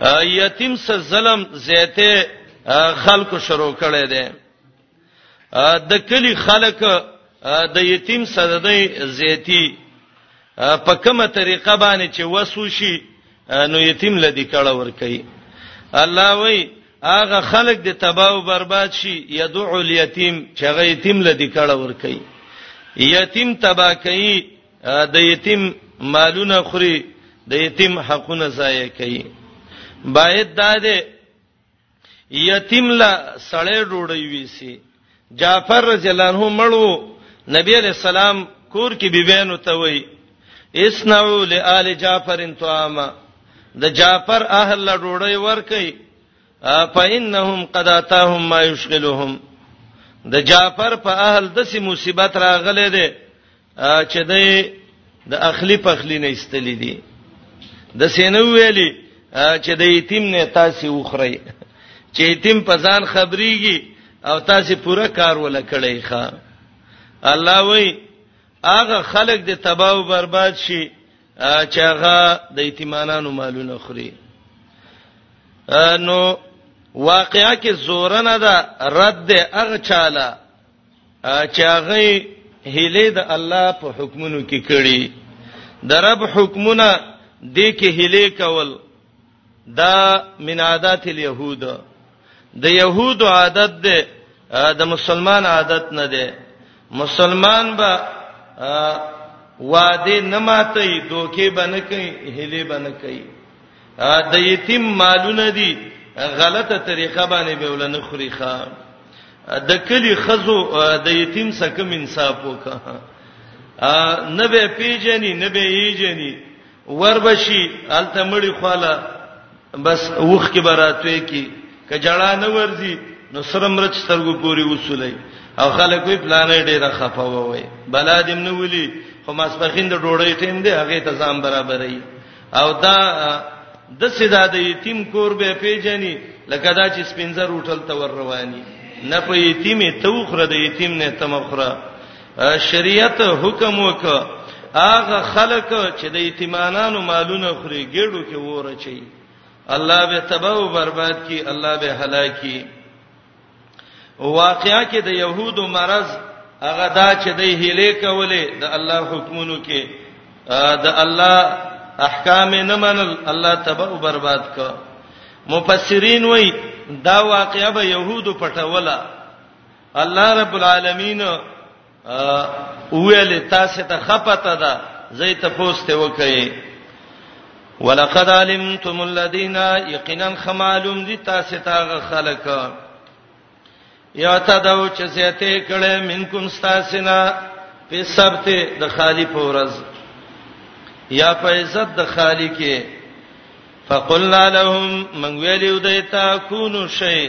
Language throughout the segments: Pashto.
یتیم سره ظلم زیته خلکو شروع کړي دي د کلی خلک د یتیم سره د زیتی په کومه طریقه باندې چې وسو شي نو یتیم لدی کړه ور کوي الله وای هغه خلک د تباہ او برباد شي یدعو الیتیم چې هغه یتیم لدی کړه ور کوي یتیم تباہ کوي د یتیم مالونه خوري د یتیم حقونه ضایع کوي باید دا دې یتیم لا سړی ډوړی ویسي جعفر رضی الله عنه مړو نبی علیہ السلام کور کې بیبینو ته وای اسنعوا لآل جعفر طعاما د جعفر اهل ډوړی ورکي فإنهم قد آتاهم ما يشغلهم د جعفر په اهل دسي مصیبت راغله ده چې دی د اخلی پخلی نه استلی دي د سینو ویلی چې د یتیم نه تاسو وخرئ چې یتیم په ځان خبريږي او تاسو پوره کار ولا کړی ښا الله وای هغه خلک د تباہ او برباد شي چې هغه د یتیمانو مالونه خوري نو واقعا کې زورنه ده رد هغه چاله چې هغه هله د الله په حکمونو کې کړي د رب حکمونه د کې هله کول دا من عادت اليهود د يهود عادت ده د مسلمان عادت نه ده مسلمان به وعده نه ماتي دوکي بنه کوي هله بنه کوي د یتیم مالونه دي غلطه طریقه باندې به ولنه خوري ښا د کلی خزو د یتیم سره کوم انصاف وکړه نه به پیژني نه به یېجني وربشي التمړي خاله بس وښ کې براتوي کی کجړه نه ورزي نو سره مرچ سترګو پوری وصولای او خلک وی پلان ډیره خفه ووي بلادم نه ولي خو ماسپخین د ډوړې ټیم دی هغه ته ځان برابرې او دا د سیدا د یتیم کور به پیجنی لکه دا چې سپینځر هوټل ته ور رواني نه په یتیمه توخره د یتیم نه تمخره شریعت حکم وک اغه خلق چې د یتیمانو مالونه خوري ګړو کې وره چي الله به تباہ او برباد کی الله به هلاکی واقعا کې د يهودو مرز هغه دا چې د هیله کولې د الله حکمونو کې د الله احکام نه منل الله تبع او برباد ک مفسرین وای دا واقعا به يهودو پټوله الله رب العالمین ویل تاسو ته خپته ده زې ته پوسټه وکړي ولقد علمتم الذين يقينا خمالم دي تاسو ته خلک یا تدو چې زیته کړه منکم استاسنا په سبت د خالی پورز یا په عزت د خالی کې فقلنا لهم من ویلو دیتا کونو شی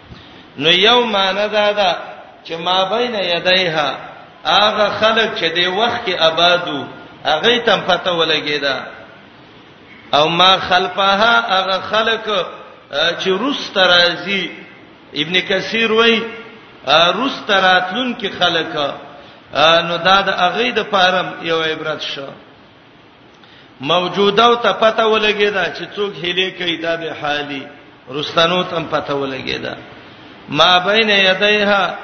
نو یو معنی دا ده چې ما بین یدیها هغه خلک چې د وخت کې آبادو هغه تم پته ولګیدا او ما خلفها هغه خلک چې روس ترازی ابن کثیر وای روس تراتلون کې خلک نو دا د هغه د پاره یو عبرت شو موجوده او ته پته ولګی دا چې څوک هلي کوي دا به حالي رستنو تم پته ولګی دا ما بین یدیها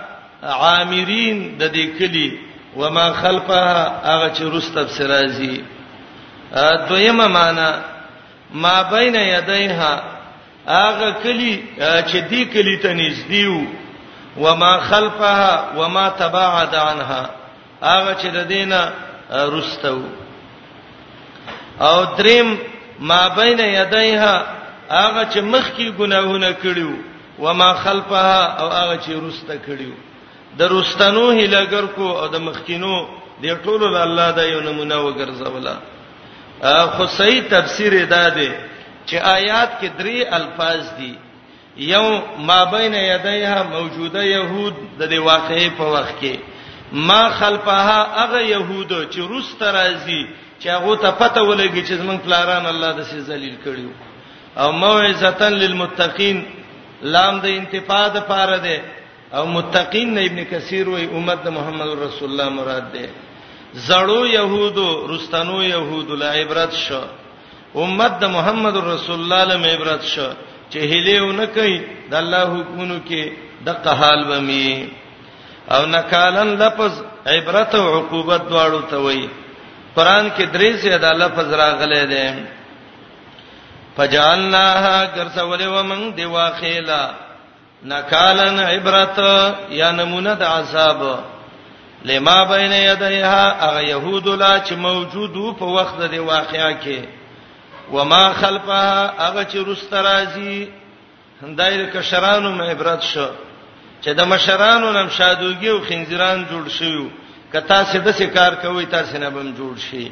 عامرین د دې کلی وما خلفها هغه چې رستب سرازی دویمه معنا ما بین یدیها هغه کلی چې دې کلی ته نږدې وو وما خلفها وما تباعد عنها هغه چې د دینه رستو او دریم ما بین یدیها هغه چې مخ کې ګناهونه کړیو و ما خلفها او هغه چې رسته کړیو د رستنو هلګر کو او د مخکینو د ټولو د الله د یو نمونه وګرځولا خو صحیح تفسیر ادا دی چې آیات کې درې الفاظ دي یو ما بین یدیها موجوده يهود د دې واقعې په وخت کې ما خلفها هغه يهود چې روس ترازی چې هغه ته پته ولګي چې زمونږ پلاران الله د سي ذلیل کړیو او موعظه للمتقین لام د انتفاع د پاره ده او متقین نه ابن کثیر وای امت د محمد رسول الله مراد ده زړو يهودو رستنو يهودو لا عبرت شو امت د محمد رسول الله له عبرت شو چې هلي و نه کوي د الله حکمونو کې د قحال ومي او نکالن لفظ عبرت او عقوبت دواړو ته وایي قران کې درې سه د لفظ راغلي دي فجعلناها غرسول ومن دی واخیلا نکالن عبرت یا نمونه د عذاب لما بین یدیها هغه يهود لا چې موجود وو په وخت د واقعیا کې وما خلفها هغه چې رسترازی دایره کشرانو مې عبرت شو چې د مشرانو نم شادوګي او خنزیران جوړ شيو کته سه د سکار کوي تاسو نه بم جوړ شي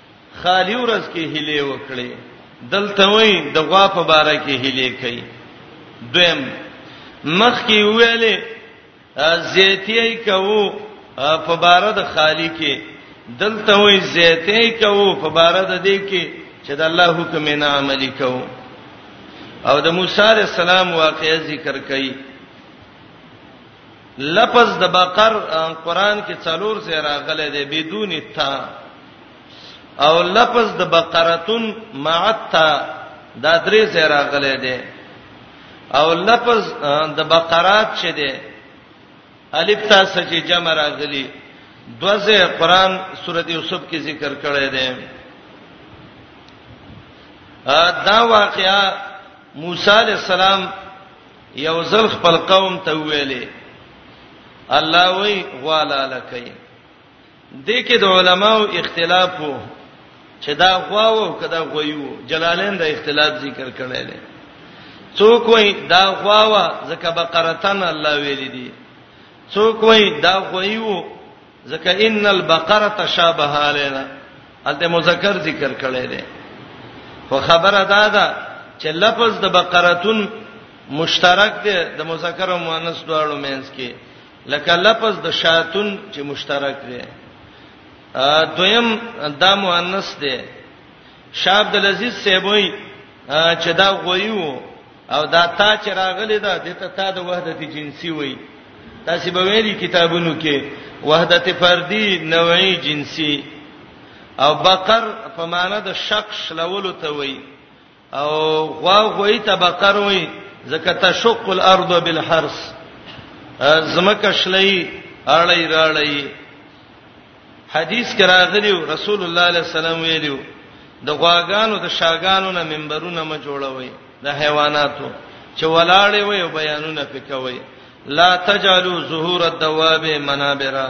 خالی ورځ کې هلي وکړي دلته وای د غوا په باره کې هلي کوي دویم مخ کې ویلې زیتیه کوو په باره د خالی کې دلته وای زیتیه کوو په باره د دې کې چې د الله حکم نه عملي کوو او د موسی عليه السلام واقعي ذکر کوي لفظ د بقر قران کې څلور ځای راغلی دی بدون تا او لفظ د بقرتون معتا دا درې ځای راغلی دی او لفظ د بقرات چې دی الف تا سچ جمع راغلی دوزه قران سورته یوسف کې ذکر کړی دی دا واقعا موسی علی السلام یو ځل خپل قوم ته ویلې الله وی غوالا لکې د کې د علماو اختلاف وو چې دا غوا وو کدا غویو جلالین د اختلاف ذکر کړل دي څوک وای دا غوا وا زکه بقرتن الله ویل دي څوک وای دا غویو ځکه ان البقره تشابه علينا الته مذکر ذکر کړي دي خو خبره دا ده چې لفظ د بقرتون مشترک دی د مذکر او مؤنث دواړو مینس کې لکه لفظ د شاتون چې مشترک دی دویم دا مؤنث دی شاب د لذیذ سیبوی چې دا غویو او دا تا چې راغلی دا د ته تا د وحدت جنسی وای تاسو به ویلي کتابونو کې وحدت فردی نوعی جنسی او بقر په معنی د شق شلولو ته وای او غوا غوي ته بقر وای زکه تشق الارض بالحرس زمکه شلې اړې راړې حدیث کې راغلی رسول الله علیه السلام ویلو د غواګانو د شاګانو نه منبرونه ما جوړوي د حیواناتو چې ولاړې وي او بیانونه پکوي لا تجعلوا ظهور الدواب منابرا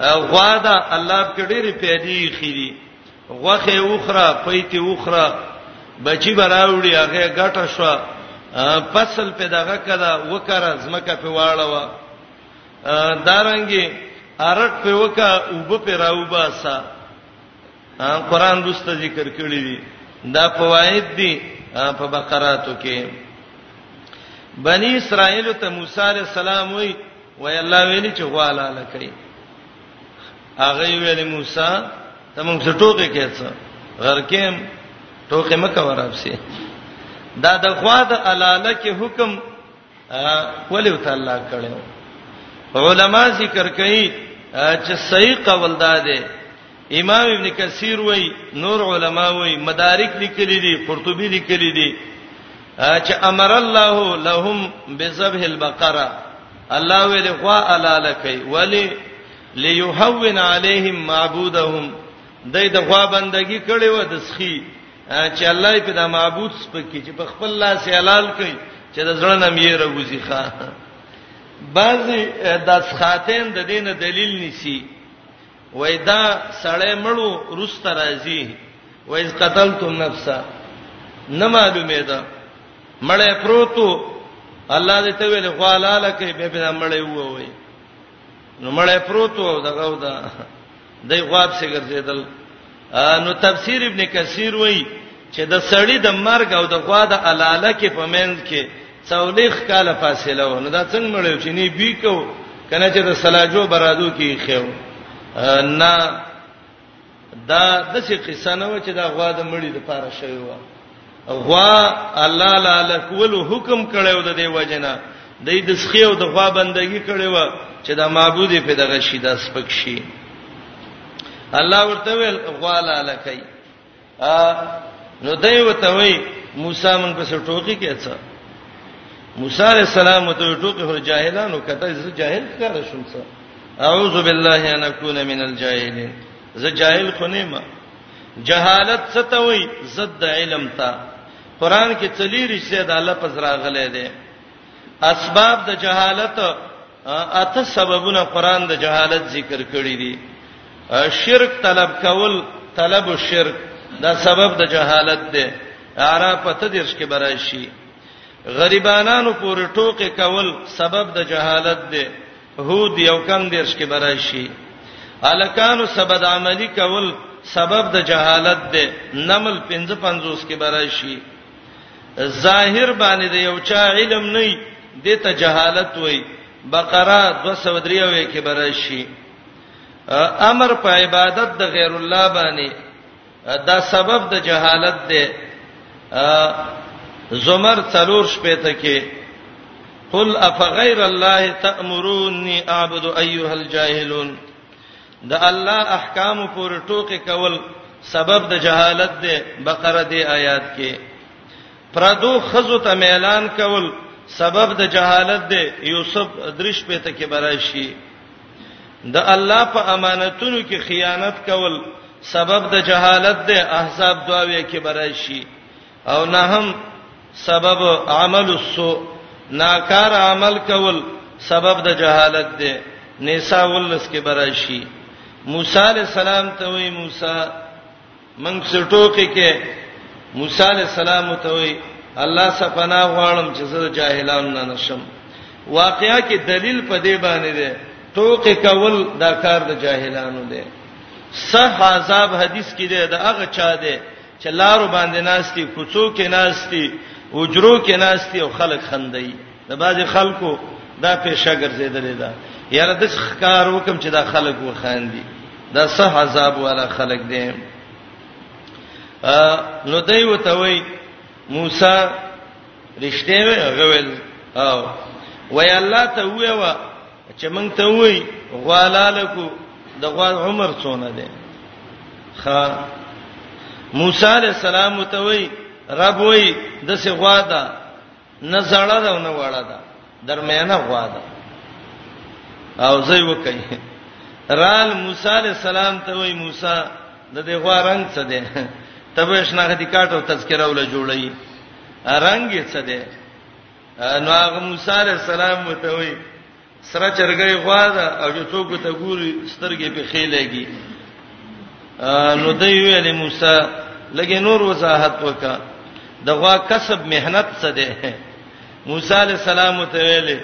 غوا دا الله په ډېری پیدي خيري غوخه اوخره پېتی اوخره بچی براوړي هغه ګټه شو فصل په دغه کده وکړه زمکه په واړه وا دارنګي ارټ په وکا وب په راوباسا قرآن دوست ذکر کړی دی دا فواید دی په بقراتو کې بنی اسرائیل ته موسی علی السلام وی وای الله ویلی چې غواله لکې هغه ویلی موسی ته موږ ټوکې کېڅ غرکم ټوکې مکه ورابسي دا د غوا د الاله کې حکم ولې ته الله کړو علما ذکر کوي چې صحیح قول دا دی امام ابن کثیر وای نور علما وای مدارک لیکلي دي قرطبي لیکلي دي چې امر الله لهم بذبح البقره الله ویل خوا الاله کوي ولی ليهون عليهم معبودهم دای د غوا بندگی کړي و د سخی چې الله یې په دا معبود سپکې چې په خپل لاس یې حلال کړي چې د زړه نم یې راوځي ښا بعضی د سخاتین د دین دلیل نسی وای دا سړی مړو رست راځي وای قتلتم نفسا نه معلومه ده مړې پروتو الله دې ته ویل خوالاله کې به به مړې ووي نو مړې پروت وو دغه او دا دای غواب سي ګرځیدل نو تفسیر ابن کثیر وای چې د سړی د مرګ او د غوا د الاله کې په منځ کې څولېخ کاله فاصله و نو دا څنګه مړیو چې نه بي کو کنه چې د سلاجو برادو کې خېو نه دا د څه قصه نه و چې دا غوا د مړی د پاره شوی و غوا الله لاله کول حکم کړو د دې وجنه د دې د سخیو د غوا بندگی کړي و چې دا معبود په دغه شي د سپک شي الله ورته ویل غوا لاله کوي ا نو دوی وته وی موسی مون په ټوکی کې څه موسی عليه السلام ته ټوکی هر جاهلانو کته زه جاهل کار شوم څه اعوذ بالله ان اكون من الجاهلين زه جاهل خو نه ما جهالت څه ته وای زد علم ته قران کې تلیر شه د الله پس راغلې ده اسباب د جهالت اته سببونه قران د جهالت ذکر کړی دي شرک طلب کول طلب الشرک دا سبب د جهالت ده اعراف ته درش کې براشي غریبانانو پورې ټوکې کول سبب د جهالت ده هود یو کم دیرش کې برای شي الکانو سبد عملی کول سبب د جهالت ده نمل 55 کې برای شي ظاهر باندې د یو چا علم نه دی ته جهالت وای بقره 203 کې برای شي امر په عبادت د غیر الله باندې دا سبب د جهالت دی زمر څلور شپې ته کې قل افغیر الله تأمرونی اعبد ایها الجاهلون د الله احکام پور ټوکې کول سبب د جهالت دی بقره دی آیات کې پردو خزو ته اعلان کول سبب د جهالت دی یوسف درش په ته کې براشي د الله په امانتونو کې خیانت کول سبب د جهالت دی احزاب دواوی کې برای شي او نه هم سبب عمل السوء ناکار عمل کول سبب د جهالت دی نساء ولس کې برای شي موسی علی السلام ته وی موسی موږ سټوکې کې موسی علی السلام ته وی الله سپنا غواړم چې زه جاهلان نه نشم واقعیا کې دلیل په دې باندې دی ټوکې کول دا کار د جاهلانو دی صح عذاب حدیث کې دی دا هغه چا دی چې لارو باندې ناشتي کوڅو کې ناشتي وجرو کې ناشتي او خلک خندای د بعضی خلکو دا پیشه ګرځیدلې ده یاره د ښکار وکم چې دا خلک وخاندي دا صح عذاب والا خلک دي نو دوی وته وای موسی رښتې وی غویل او وای الله ته وی وا چې مونږ ته وی غوالالکو د غوا عمر څونه دی خا موسی علی السلام ته وی رب وی د څه غوا ده نه زړه ده نه وړه ده درمیانه غوا ده او زوی وکي رال موسی علی السلام ته وای موسی د دې غوا رنگ څه دی تبه شناخت کارت او تذکره ول جوړی رنگ یې څه دی نو هغه موسی علی السلام وته وای سره چرګي غوا ده او چې څوک ته ګوري سترګې په خېلېږي نو دی ویلی موسی لګې نور وضاحت وکا د غوا کسب مهنت څه ده موسی علی السلام ته ویلې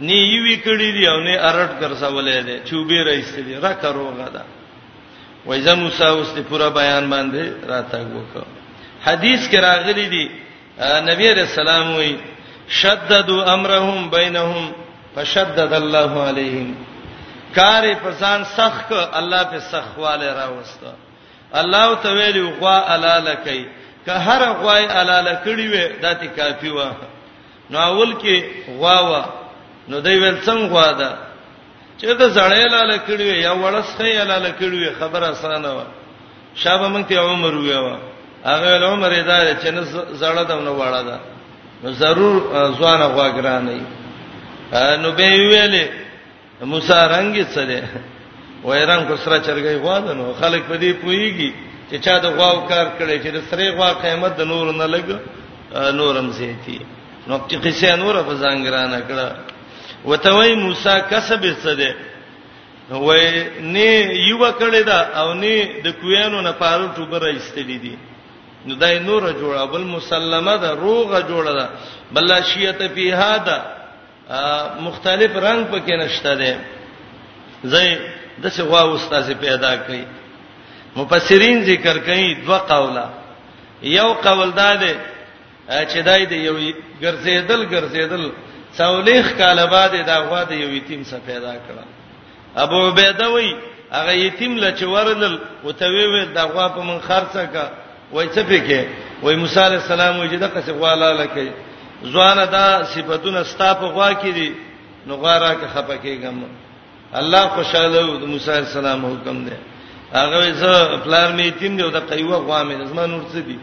نی یوی کړی دی او نه ارټ ګرځولې ده چوبې راځي دی را کروغه ده وایزه موسی اوس ته پورا بیان باندې راته وکړه حدیث کې راغلی دی نبی علیہ السلام وی شددوا امرهم بینهم فشدد الله علیهم کار په ځان سخت الله په سخواله راوسته الله ته ویلی غوا الاله کوي که هر غوا الاله کړی وي داتې کافی و نو اول کې غوا و نو دی ویل څنګه غوا ده چې دا زړې لاله کړی وي یا ولسخه یې لاله کړی وي خبره اسانه و شابه مونږ ته عمر ویوا هغه ول عمر یې دا چې نه زړه دم نه واړه ده نو ضرور ځوان غوا ګران نه نو به ویلې موسی رنگ یې څه ده وای رنگ کو سره چرګي غوا ده نو خلک په دې پويږي چې چا د غواو کار کړي چې د سره غوا قیمت د نور نه لګ نورم زیاتی نو چې قصه نور په ځنګرانه کړه وته وای موسی کسب څه ده وای نه یو کړی دا او نه د کویانو نه پاره ټوبه راستلې دي نو دای نور جوړه بل مسلمه ده روغه جوړه ده بل شیعت په هاده مختلف رنگ پکې نشته ده زې د څه غوا استاد پیدا کړي مفسرین ذکر کوي دوه قوله یو قول دا ده چې دای دی یو ګرځیدل ګرځیدل څولېخ کاله بعد دا غوا د یو یتیم څخه پیدا کړه ابو عبیده وی هغه یتیم لا چې ورلل او ته وی وی دا غوا په من خرڅه کا وای څه پکې وای موسی علی السلام وی چې دغه څه غوا لاله کوي ځوان دا صفاتونه ستاپ غوا کې دي نو غوا راکه خپکه ګم الله خوشاله د موسی علی السلام حکم دی هغه زه پلان می یتیم دی او د قیوه غوا می زما نور څه دی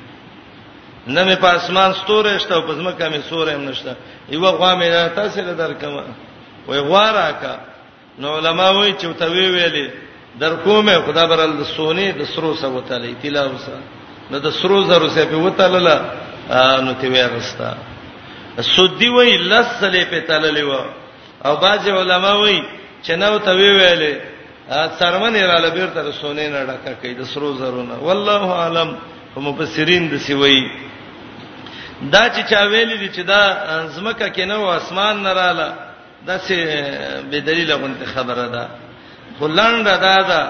نه مې په اسمان ستوره شته او په زمکه مې سورې هم نشته یو غوا مې نه تاسو له درکمه وای غوا راکا نو علما وای چې ته وی ویلې در کومه خدا برل د سونی د سرو سره وتلې تلا وسه نو د سرو زرو سره په وتلله نو تی وې رستا سودی وای لسلې په تللې و او بعض علما وایي چې نو ته وی ویلې څرمنې را لبیر تر سونې نه ډکه کوي د سرو زرونه والله عالم هم مفسرین د سی وایي دا چې چا ویلې دي چې دا زمکه کې نه و اسمان نه رااله دا څه به دلیل غونډه خبره ده خلند دا ده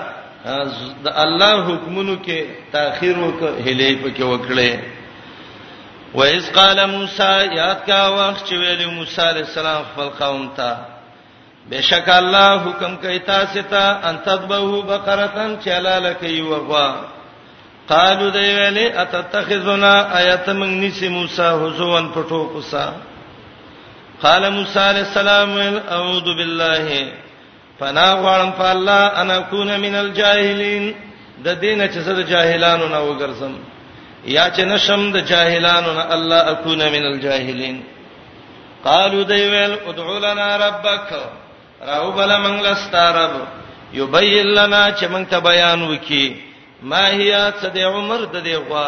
د الله حکمونو کې تاخير وک هلې پکې وکړي و اذ قال موسی یاد کا وخت چې ویل موسی علی السلام خپل قوم ته بشک الله حکم کوي تاسو ته ان تذبحوا بقره چلاله کوي وغوا قالو دی ویلې اتتخذنا آیات من نسی موسی حزوان پټو کوسا قال موسی علیہ السلام اعوذ بالله پناه غواړم په الله ان اكون من الجاهلين د دینه چې زه د جاهلانو نه وګرځم یا چې نشم د جاهلانو نه الله اكون من الجاهلين قالو دی ویل ادعو لنا ربک راو بل من لستارب یبین لنا چې من ته بیان وکي ما هي صد عمر د دی غوا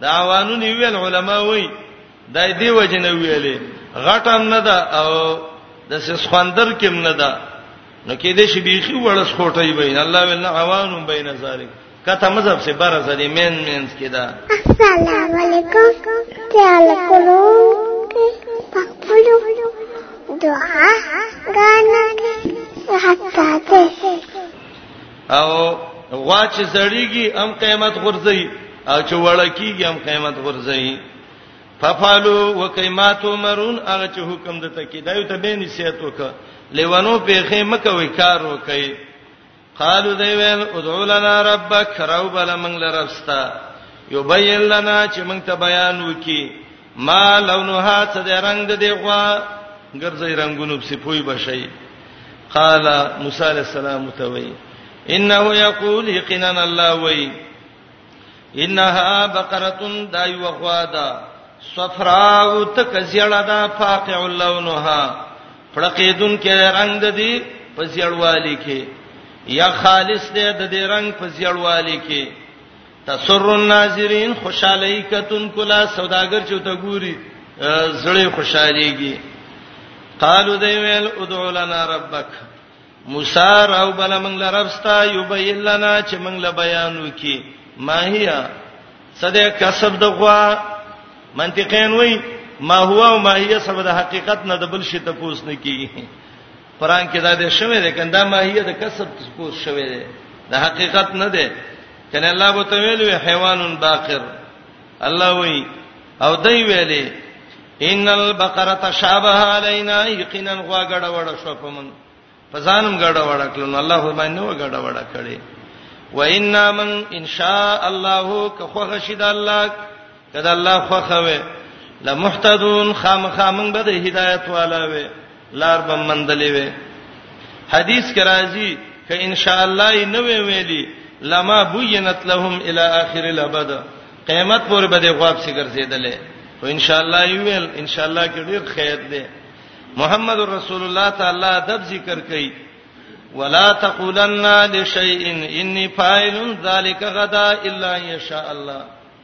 دا عوانون ویل علما وای دای دی وجنه ویلې غټم نه ده او د سخندر کې نه ده نو کې دې شي بيخي وړس کوټي بین الله ول عوانون بین ذالک کته مذهب سے بار زدي مین مینس کې ده السلام علیکم تعال کولو پخپلو دعا غانا حتا ته او غوا چې زړیږي هم قیامت غورځي او چې وړکیږي هم قیامت غورځي ففعلوا وکیمات مرون هغه چې حکم د تکي دا یو ته به نصیحت وکړه لیوانو په خې مکه وی کار وکي قالو دی ویل ادعو لنا ربک راو بل من لرستا یبین لنا چې موږ ته بیان وکي ما لونها څه د رنگ د دی غوا ګرځي رنگونو په سپوي بشي قال موسی عليه السلام توي انه يقول يقينا الله وي انها بقره دای وغوادا صفراء تکزیړه دا فاقع لونها پړقیدون کې رنگ د دې په زیړوالي کې یا خالص دې د دې رنگ په زیړوالي کې تسر الناظرین خوشالۍ کتون کلا سوداګر چې ته ګوري زړه خوشاليږي قالو دی ویل ادعو لنا ربک موسی راو بل من لربستا یبین لنا چې من له بیان وکي ما هيا صدې کسب دغوا منطقین وای ما هو او ما هيا سبب د حقیقت نه د بل شي ته پوس نه کیږي قران کې دا دې شوه دې کنده ما هيا د کسب پوس شوه دې د حقیقت نه ده کنه الله به ته ویل وی حیوان باقر الله وی او دای ویلې ان البقره تشابه علينا یقینا غوا غړ وړ شو پمن فزانم غړ وړ کړو الله باندې و غړ وړ کړي و ان من ان شاء الله که خو غشید الله کدا الله خوخوي لمحتدون خامخا من به د هدایت والا وي لار به مندلې وي حدیث کې راځي ک ان شاء الله یې نو ویلي لما بینت لهم الی اخر الابد قیامت پورې به د غواب سي ګرځیدلې او ان شاء الله یې ویل ان شاء الله کې ډیر خیر دی محمد رسول الله تعالی ادب ذکر کوي ولا تقولن لشيء اني فاعل ذلك غدا الا ان شاء الله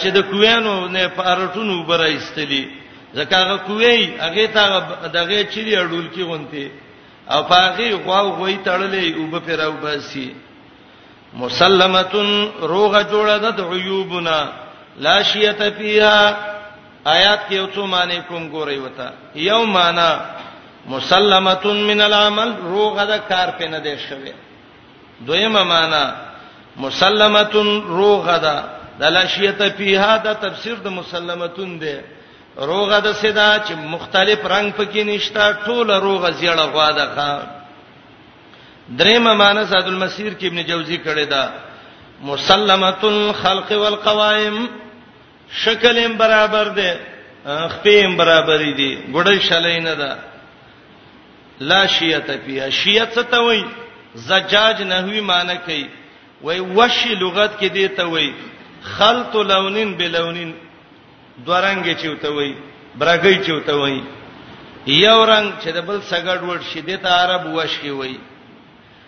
چې د کوینو نه پارټونو برایستلی ځکه هغه کوی هغه ته دغه چيري اډول کې غونته او پاغي غواو غوي تړلې او به پیراو باسي مسلمتون روغه جوړه د عیوبنا لا شیت فیها آیات کې یو څو معنی کوم ګورې وتا یو معنی مسلمتون من العمل روغه د کار په نه دی شوی دویمه معنا مسلمتون روغه ده د لاشیته پیها د تفسیر د مسلمتون ده روغه ده سدا چې مختلف رنگ پکې نشتا ټول روغه زیړه غوا ده ښا دریمه معنی زاد المسیر کې ابن جوزی کړی دا مسلمتون خلق والقوائم شکل هم برابر دی خپې هم برابرې دي ګړې شلې نه ده لا شیعه فیها شیعه څه ته وای زجاج نحوی معنی کوي وای وشی لغت کې دی ته وای خلط لونین بلونین دورنګ چوته وای برګی چوته وای یو رنگ چې د بل سګړ وړ شي د عرب وشي وای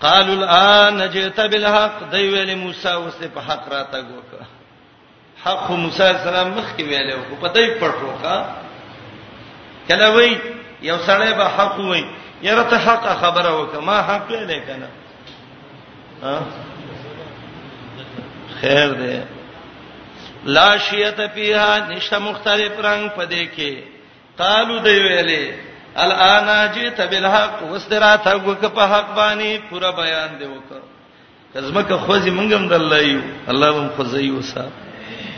قالوا الان جئت بالحق دی ویل موسی اوس په حق راته ګوکه حق موسی السلام مخ کې ویلو خو په دای پټوکا کله وای یو سړی به حق وای یره ته حق خبره وکه ما حق ویلې کنه خیر دی لا شیت فیها نشته مختلف رنگ پدې کې قالو دی ویلې الان جئت بالحق واسترات وک په حق باندې پورا بیان دی وک کزما که خوځي منګم د الله یو الله هم خوځي وسا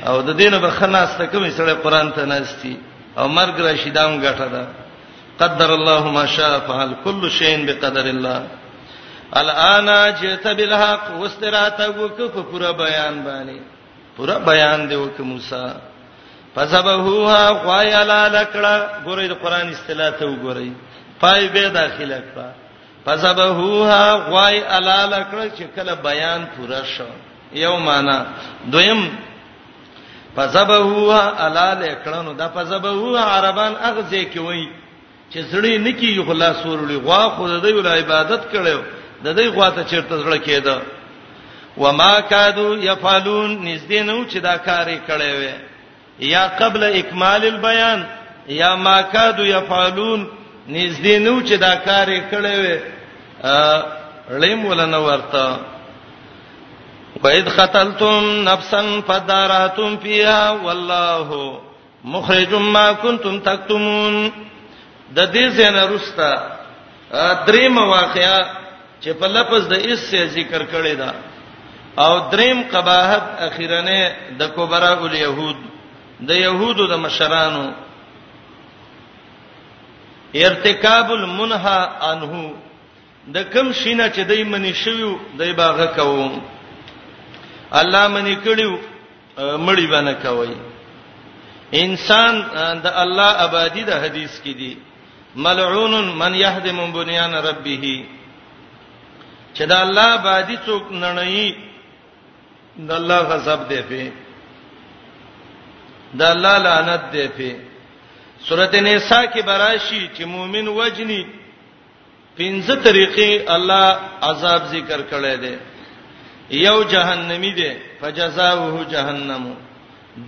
او د دینه به خناسته کوم سره قران ته ناشتي او مرګ را شیدام غټه ده قدر الله ما شاء فعل كل شيء بقدر الله الان جئت بالحق واسترات وک په پورا بیان باندې پورا بیان دی وک موسی فذبحوها غایلا لکړه ګورې د قران اصطلاح ته وګورئ پای به داخله کړه فذبحوها غای الا لکړه چې کله بیان پورا شو یو معنا دویم فذبحوها الا لکړه نو دا فذبحوها عربان اغزه کې وایي چې زړه نه کیږي خو لاس ورولي غوا خو د دې ول عبادت کړو د دې غوا ته چیرته زړه کېده وما کادو یفعلون نږدې نو چې دا کارې کړې وې یا قبل اکمال البیان یا ما کادو یفعلون نږدې نو چې دا کارې کړې وې لیم ولنه ورته وَإِذْ قَتَلْتُمْ نَفْسًا فَدَارَأْتُمْ فِيهَا وَاللَّهُ مخرج ما کنتم تکتمون د دې زنه رستا درې مواقعا چې په لفظ د اس سے ذکر کړی دا او دریم قباحت اخیرنه د کبرا الیهود د یهودو د مشرانو ارتکاب المنها عنه د کوم شینه چې دای منی شویو دای باغه کوو الله منی کړیو مړی باندې کوي انسان د الله آبادی د حدیث کې دی ملعون من يهدم بنيان ربه چې د الله آبادی څوک نه نه د الله غضب دی په د الله لعنت دی په سورته نساء کې براشي چې مؤمن وجني پنځه طریقې الله عذاب ذکر کړی دی یو جهنمی دی فجزاؤه جهنم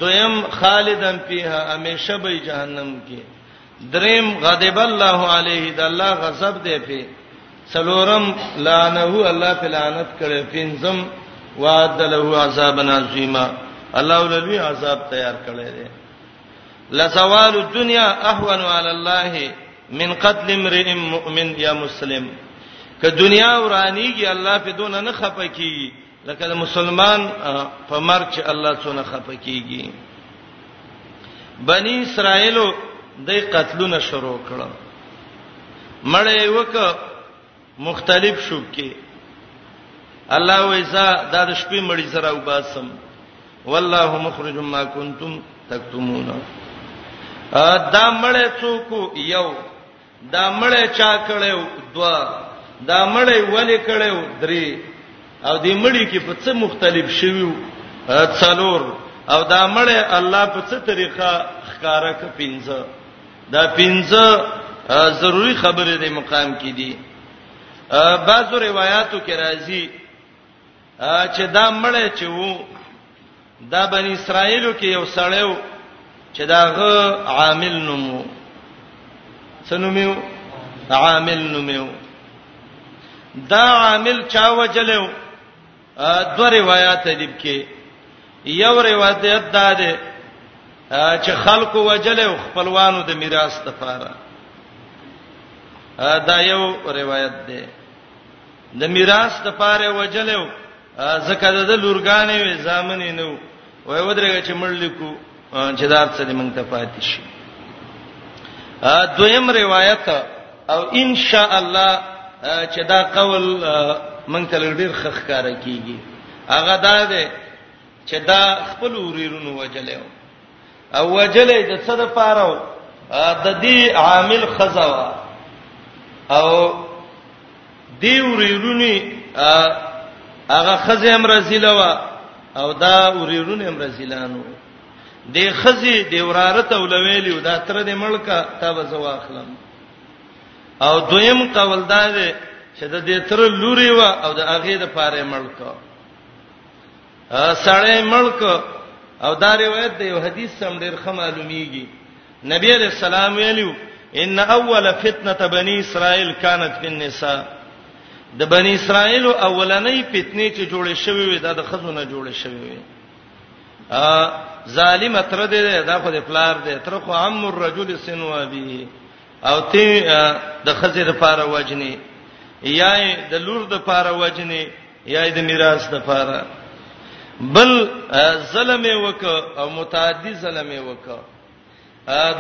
دویم خالدن فیها همیشه به جهنم کې دریم غضب الله علیه د الله غضب دی په سلورم لعنه الله په لعنت کړي پنځم وعد له عذاب عظیما الله ولوی عذاب تیار کړی دی لزوال الدنيا اهون على الله من قتل امرئ مؤمن يا مسلم که دنیا ورانیږي الله په دون نه خپکیږي لکه د مسلمان په مرګ چې الله څونه خپکیږي بنی اسرائیلو د قتلونه شروع کړو مړې وک مختلف شوب کې الله ویزا دا د شپې مړی سره وباسم والله مخرج ما کنتم تکتمون دا مړی څوک یو دا مړی چا کړو دوا دا مړی ولې کړو درې او دې مړی کې په څه مختلف شویو څلور او دا مړی الله په څه طریقه ښکارا ک پینځه دا پنځه ضروری خبره دی مقام کې دي بعضو روایتو کې راځي چې دا مړی چې وو دا بنی اسرائیلو کې یو سړی وو چې داغه عامل نومو سنومیو عامل نومیو دا عامل چا وجلو دوه روایت دي کې یو روایت دا ده چې خلکو وجل او خپلوانو د میراث لپاره دا یو روایت ده د میراث لپاره وجل او زکه د لورګانې وې ځامنې نو وای ودرېږه چې مړ لیکو چې دا څه دې مونږ ته پاتې شي دویم روایت او ان شاء الله چې دا قول مونږ ته ډیر خخ کار کیږي هغه دا ده چې دا خپل وريرونو وجلې او وجلې د څه د پاره د دې عامل خزوا او دی وریرونی هغه خزه هم رزیله وا او دا وریرونی هم رزیلانو دی خزه دی وراره ته ولویلی دا تر دې ملکه تا به زو اخلم او دویم قول دا دی چې د دې تر لوري وا او د هغه د پاره ملکه سړی ملک او دا روایت د یو حدیث سم ډیر ښه معلومیږي نبی علیہ السلام ویلو ان اول فتنه بنی اسرائیل كانت فی النساء د بنی اسرائیل اولنې فتنه چې جوړې شوې وې دا د خزونه جوړې شوې وې ظالم تر دې دا خو د پلار دې تر خو عم الرجل سنوا به او تی د خزې لپاره وجنی یا د لور لپاره وجنی یا د میراث د پاره بل ظلم وک او متعدی ظلم وک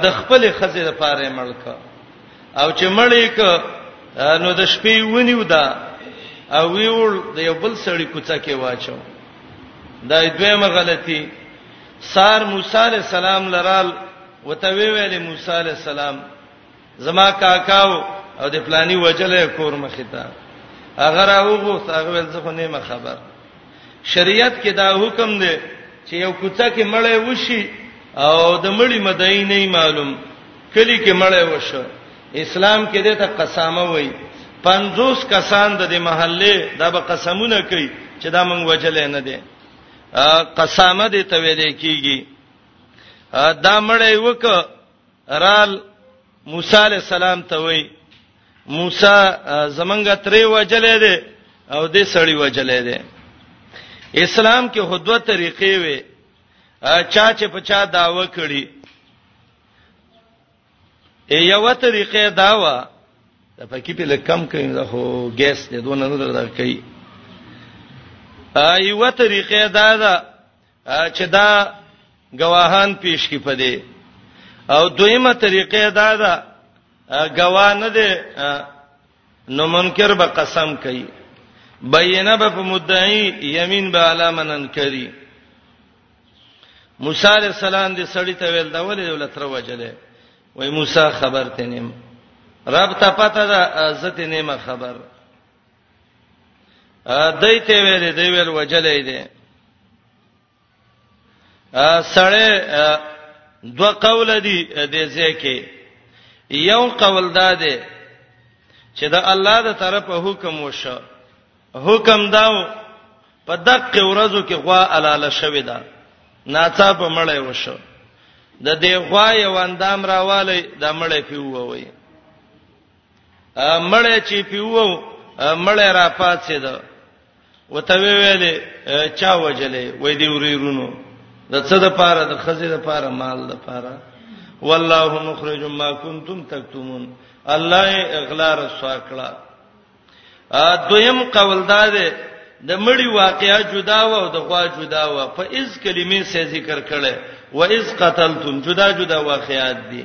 د خپل خزې د پاره ملک او چې مړې ک نو د شپې ونیو دا او ویول د یو بل سړی کوڅه کې واچو دا دویمه غلطي سار موسی عليه السلام لرال وتوی ویل موسی عليه السلام زما کاکاو او د پلاني وجلې کور مخې ته هغه راوغو هغه ول څه نه خبر شریعت کې دا حکم دی چې یو کوڅه کې مړې وشي او د مړی مدای نه معلوم کلی کې مړې وشو اسلام کې د ته قسامه وای 50 کسان د دې محله دا به قسمونه کوي چې دا مونږ وجلې نه دي قسامه دې ته ویل کیږي دا مړې وک رال موسی علی السلام ته وای موسی زمنګ ترې وجلې دي او دې سړی وجلې دي اسلام کې هدوه طریقې وي چا چې په چا داوا کړي یو طریقې داوا د پکې په لکم کې دا خو ګیس دې دونه نه درته کوي ایو طریقې دا ده چې دا گواهان پیش کی پدې او دویمه طریقه دا ده گواه نه ده نو منکر به قسم کوي بینه به په مدعی یمین به علامنن کوي موسی علی السلام دې سړی ته ویل دا ولې ولې تر وجلې وای موسی خبر ته نیم رب ته پته ده عزت نیمه خبر دای ته ویلې دی ویل وجلې دی سړی دو قول دي د ځکه یو قول دا دی چې د الله د طرفه حکم وشو حکم داو په دقه ورځو کې غوا علاله شوې ده ناڅا په مړې وشو د دې غوا یو اندام راواله د مړې پیووي مړې چې پیوو مړې را پاتې ده وته ویلې چا وجلې وې دی وريرونو د څه د پاره د خزې د پاره مال د پاره والله مخرج ما کنتم تکتمون الله اغلا رسوا کړه دویم قول دا ده د مړی واقعیا جدا و او د غوا جدا و په اس کلمې سه ذکر کړي و اس قتلتم جدا جدا واقعات دي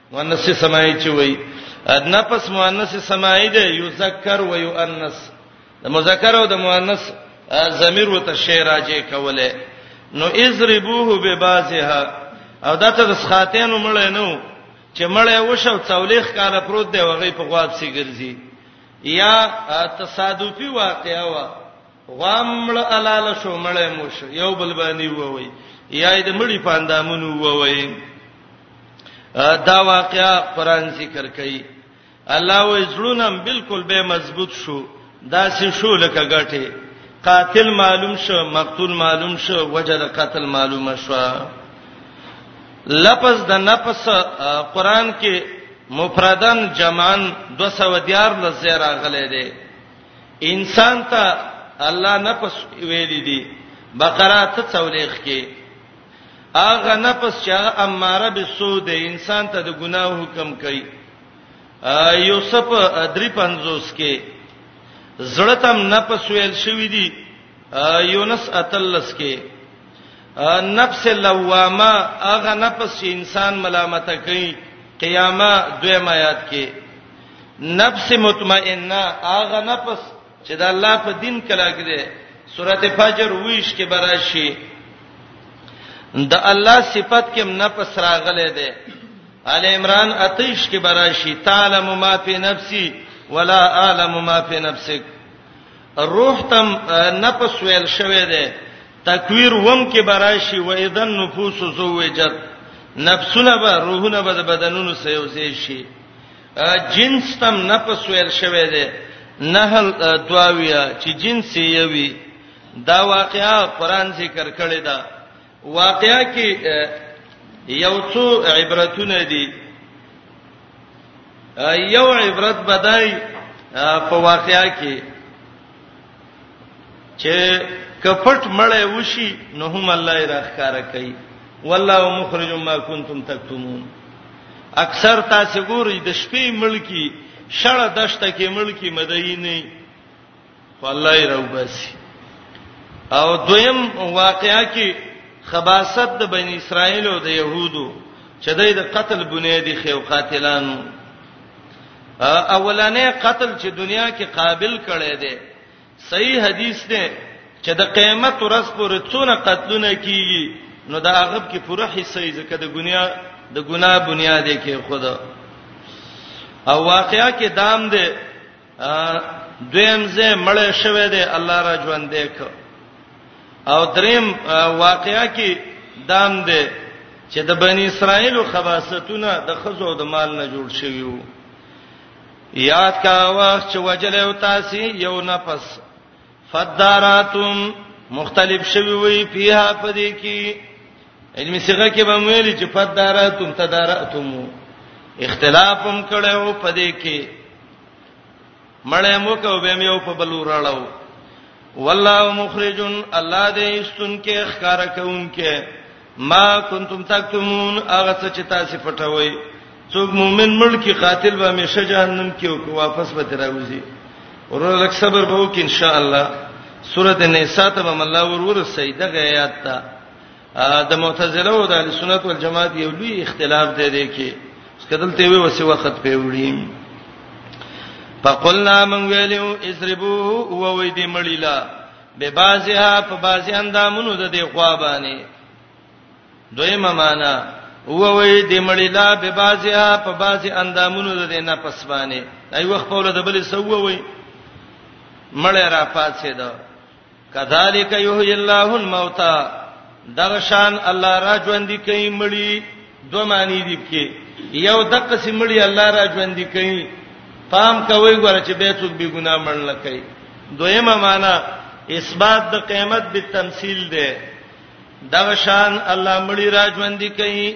مؤنث سماعي چې وای ادنا پس مؤنث سماعي دی یذکر و یؤنث د مذکر او د مؤنث ضمیر وته شی راځي کوله نو اضربوه ببازها او دته د سخاتینو مړ نه چې مړ وشو څولېخ کاله پروت دی وغي په غواب سي ګرځي یا تصادفي واقعا وا غامړ الاله شو مړې مو شو یو بل باندې ووي یا د مړی پاندامونو ووي دا واقعا قران ذکر کوي الله وې زړونم بالکل به مضبوط شو دا سې شو لکه غټه قاتل معلوم شو مقتول معلوم شو وجه د قتل معلومه شو لفظ د نفس قران کې مفردن جمعن 210 لزه راغلي دي انسان ته الله نفس ویل دي بقره ته څولېخ کې اغه نفس چې هغه اماره به سود انسان ته د ګناه حکم کوي یوسف 350 کې زړتم نفس ویل شوې دي یونس اتلس کې نفس لوامه اغه نفس چې انسان ملامت کوي قیامت دویم آیات کې نفس مطمئنه هغه نفس چې د الله په دین کلا کې ده سورته فجر ویش کې براشي د الله صفت کې نفس راغله ده ال عمران اتیش کې براشي تعلم ما فی نفسی ولا اعلم ما فی نفسک روح تم نفس ویل شوی ده تکویر وم کې براشي و اذن نفوس زوجت نفسونه به روحونه به بدنونو سيوځي شي جنس تم نفس ویل شوی دی نهل دواویا چې جنس یې وی دا واقعا قران ذکر کړی دا واقعا کې یو څو عبرتونه دي یو عبرت بدای په واقعا کې چې کپټ مړې وشي نو هم الله یې راخاره کوي والله مخرج ما کنتم تکتمون اکثر تاسو ګورئ د شپې ملکی شړه دشته کې ملکی مدینه خو الله یې راوباسي او دویم واقعیا کې خباست د بنی اسرائیل او د يهودو چې د قتل بنیادی خو قاتلانو اولنې قتل چې دنیا کې قابل کړي دي صحیح حدیث دی چې د قیامت ورځ پورې څونه قتلونه کیږي نو دا هغه کې پوره حصہ یې ځکه د ګنیا د ګنا بنیاد یې کې خدا او واقعیا کې دام دی دویم زه مړ شوه دی الله را ژوند دی او دریم واقعیا کې دام ده چې د بنی اسرائیل خباستونه د خزو د مال نه جوړ شوی وو یاد کا وخت چې وجل او تاسو یو نفس فداراتم مختلف شوی وی پیها پدې کې علم صيغه کې به ویل چې فداراتم تداراتم اختلافم کړو پدې کې مړې مو کو به مې په بل وراړو والله مخرجن الله دې استون کې ښکارا کوم کې ما کنتم تکتمون هغه څه چې تاسو پټوي څوک مؤمن ملکی قاتل به همیشه جهنم کې او واپس به تراوځي ورور لک صبر به وکي ان شاء الله سوره النساء ته به الله ورور سیده غیات ته د معتزله او د اهل سنت والجماعت یو لوی اختلاف دی دی کې سکدل ته وی وسی وخت په وړي فقلنا من ویلو اسربوه او وې دې مړیلا به بازها په بازي اندامونو د دې خوا باندې دویمه معنا او وې دې مړیلا به بازها په بازي اندامونو د دې نه پس باندې دای وخت په ول د بل سو وې مړی را پاتې ده کذالک یحیی الله الموتى دغه شان الله را ژوند کوي مړی دوه معنی دي کې یو د قسم مړی الله را ژوند کوي پام کوي ګوره چې به څوک به ګناه مړ نه کوي دویمه معنی اثبات د قیامت به تمثيل ده دغه شان الله مړی را ژوند کوي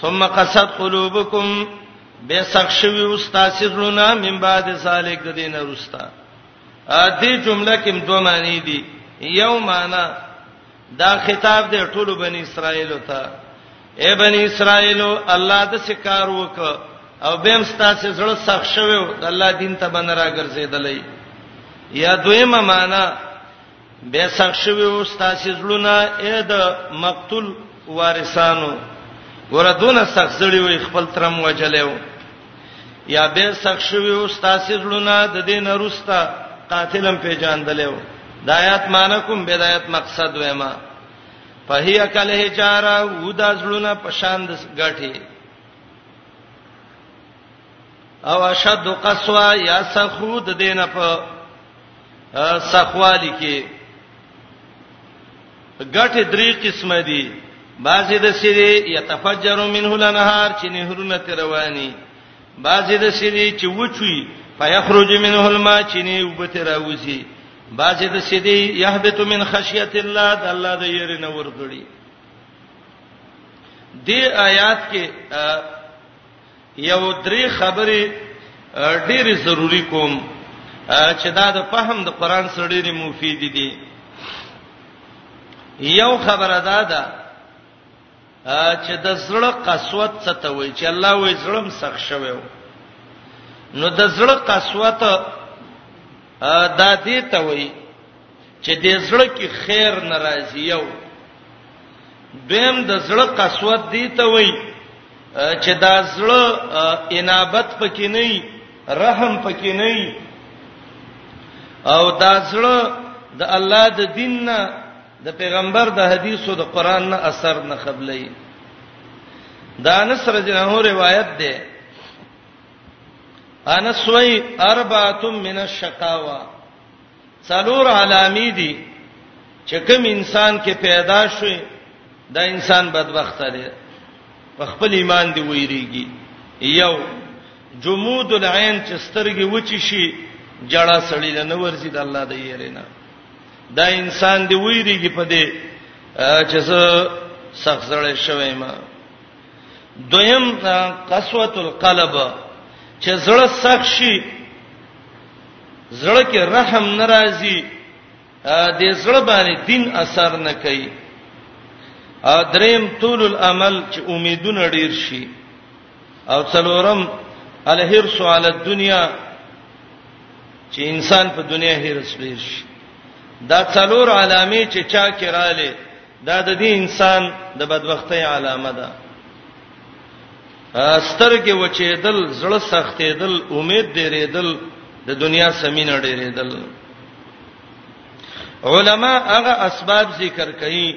ثم قصد قلوبکم به سخشوی استاسرلونا من بعد ذالک د دین رستا ا دې جمله کې دوه معنی دي یو معنی دا خطاب دی ټول بنی اسرائیل ته اے بنی اسرائیل الله د سکار وک او بهم ستاسو زړه سخ شوو د الله دین ته بنرا ګرځیدلې یا دویمه معنی به سخت شوی او ستاسو زړونه اې د مقتول وارثانو وردونه سخت زړی وي خپل ترم وجلو یا به سخت شوی او ستاسو زړونه د دین روستا قاتلم پیجاندلو د آیات معنی کوم بدايت مقصد وېما فهي کله چارا ودا زړونه پشان د غټي او اشد قسوا یا سخود دینه په سخوالی کې ګټه درې قسمه دي بعضی د سری یتفجر منه الانهار چې نهرونه تروانی بعضی د سری چې وچوي فیخرج منه الماء چې نه وبته راوځي بعضی د سری یهبت من خشیت الله د الله د یری نه ورغړي دې آیات کې یو درې خبرې ډېرې ضروری کوم چې دا د فهم د قران سره ډېرې مفید دي یو خبره دا ده چې د زړه قسوت څه ته وایي چې الله وایي زړم سخت شوی نو د زړه قسوت دا دې ته وایي چې د زړه کې خیر ناراضي یو دویم د زړه قسوت دی ته وای چې دا زړه انابت پکې نه وي رحم پکې نه وي او دا زړه د الله د دین نه د پیغمبر د حدیثو د قران نه اثر نه خبلې دا انس رجنه روایت ده انس وای اربعه من الشقاوه څلور علامې دي چې کوم انسان کې پیدا شوي دا انسان بدبخت دی په خپل ایمان دی ویریږي یو جمود العين چې سترګې وچی شي جړه سړی نه ورزيد الله د یرینا دا انسان دی ویریږي په دې چې زه سخت زړې شوم ما دویم قسوت القلب چې زړه سخت شي زړه کې رحم ناراضي د زړه باندې دین اثر نه کوي او دریم طول الامل چې امیدونه ډیر شي او څلورم الهرس علی الدنیا چې انسان په دنیا هرس ډیر شي دا څلور علامې چې چا کې رااله دا د دې انسان د بدبختی علامه ده سترګې وچېدل زړه سختېدل امید ډېرېدل د دنیا سمینه ډېرېدل علما هغه اسباب ذکر کوي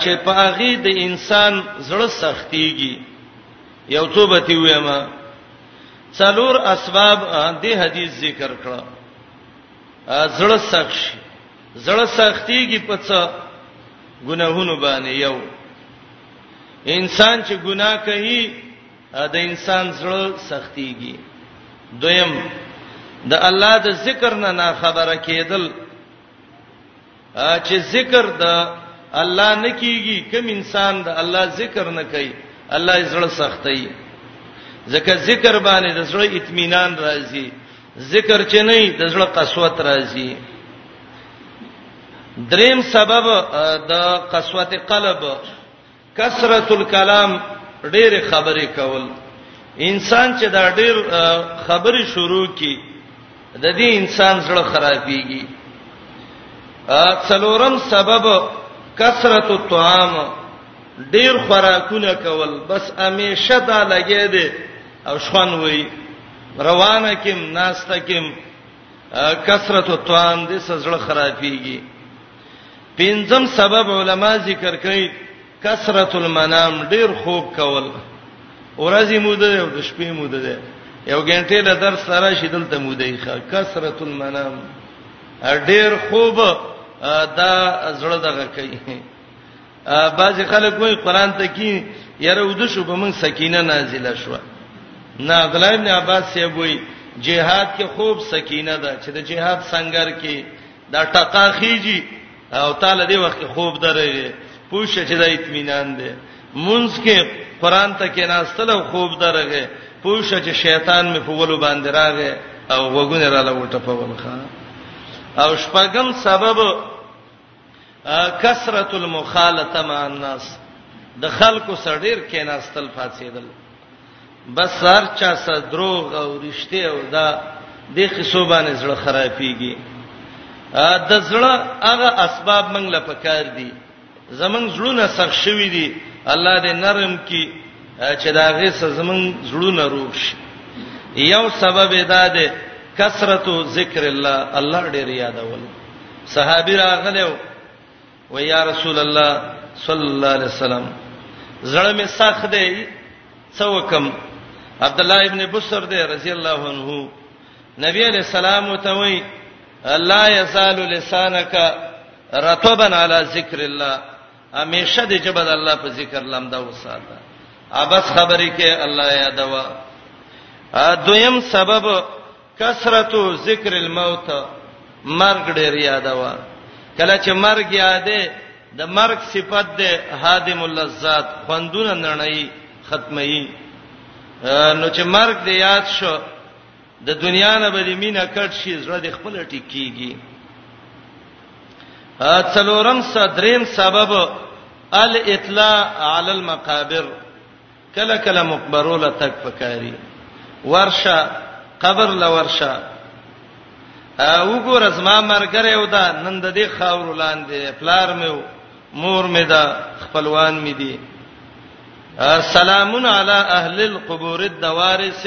چې په هغه د انسان زړه سختيږي یو څه به تی وایم څلور اسباب د حدیث ذکر کړه زړه سخت شي زړه سختيږي په څه ګناهونو باندې یو انسان چې ګناه کوي د انسان زړه سختيږي دویم د الله د ذکر نه نه خبره کېدل چې ذکر د الله نه کیږي کوم انسان د الله ذکر نه کوي الله یې زړه سختي ځکه ذکر باندې د زړه اطمینان راځي ذکر چې نه د زړه قسوت راځي دریم سبب د قسوت قلب کثرت الكلام ډېر خبرې کول انسان چې دا ډېر خبرې شروع کی د دې انسان زړه خرابېږي څلورم سبب کثرت الطعام ډېر خوراکونه کول بس همیشه دا لګې دي او شوان وایي روانه کېم ناسته کېم کثرت الطعام د سزړه خرابېږي پنځم سبب علما ذکر کوي کثرت المنام ډیر خوب کول ورځې موده او د شپې موده ده یو غنټه له درس سره شیدل ته موده یې ښه کثرت المنام ډیر خوب دا زړه دغه کوي بعض خلک وایي قران ته کې یره ود شو په موږ سکینه نازله شو نه عبد الله ابن عباس سی وایي جهاد کې خوب سکینه ده چې د جهاد سنگر کې دا ټقا خيږي او تعالی دې وخت خوب درې پوښه چې دا اطمینان ده مونږ کې قران ته کې ناستل او خوب درغه پوښه چې شیطان مې په ولو باندې راغې او وګونه را لوټه په ولخه او شپږم سبب کثرت المخالطه مع الناس د خلکو سره ډیر کیناستل فاسیدل بس سر چا سره دروغ او رښتیا او دا د خصوبانه زړه خرابېږي د زړه هغه اسباب موږ لا پکار دي زمنګ زړونه سخت شوی دي الله دې نرم کی چې دا غي زمنګ زړونه روغ شي یو سبب دا ده کثرت ذکر الله الله ډېر یادول صحابي راغلو و یا رسول الله صلی الله علیه وسلم زړه مې سخت دی څه وکم عبد الله ابن بصر دی رضی الله عنه نبی علیہ السلام ته وی لا یزال لسانک رطبا علی ذکر الله همیشه دې جبد الله په ذکر لمدا وساته ابس خبرې کې الله یادوا دویم سبب کثرت ذکر الموت مرګ ډیر یادوا کله چې مرګ یادې د مرګ صفت ده هادم اللذات خوندونه نړۍ ختمي نو چې مرګ دې یاد شو د دنیا نه به دې مینه کټ شي زړه دې خپل ټیکيږي څلورم صدریم سبب الاطلاع علی المقابر کله کله مقبرو له تګ پکاري ورشه قبر له ورشه وګوره زما مرګره یو دا نن د دې خاور لاندې پلار مې مور مې دا خپلوان مې دي سلام علی اهل القبور الدوارث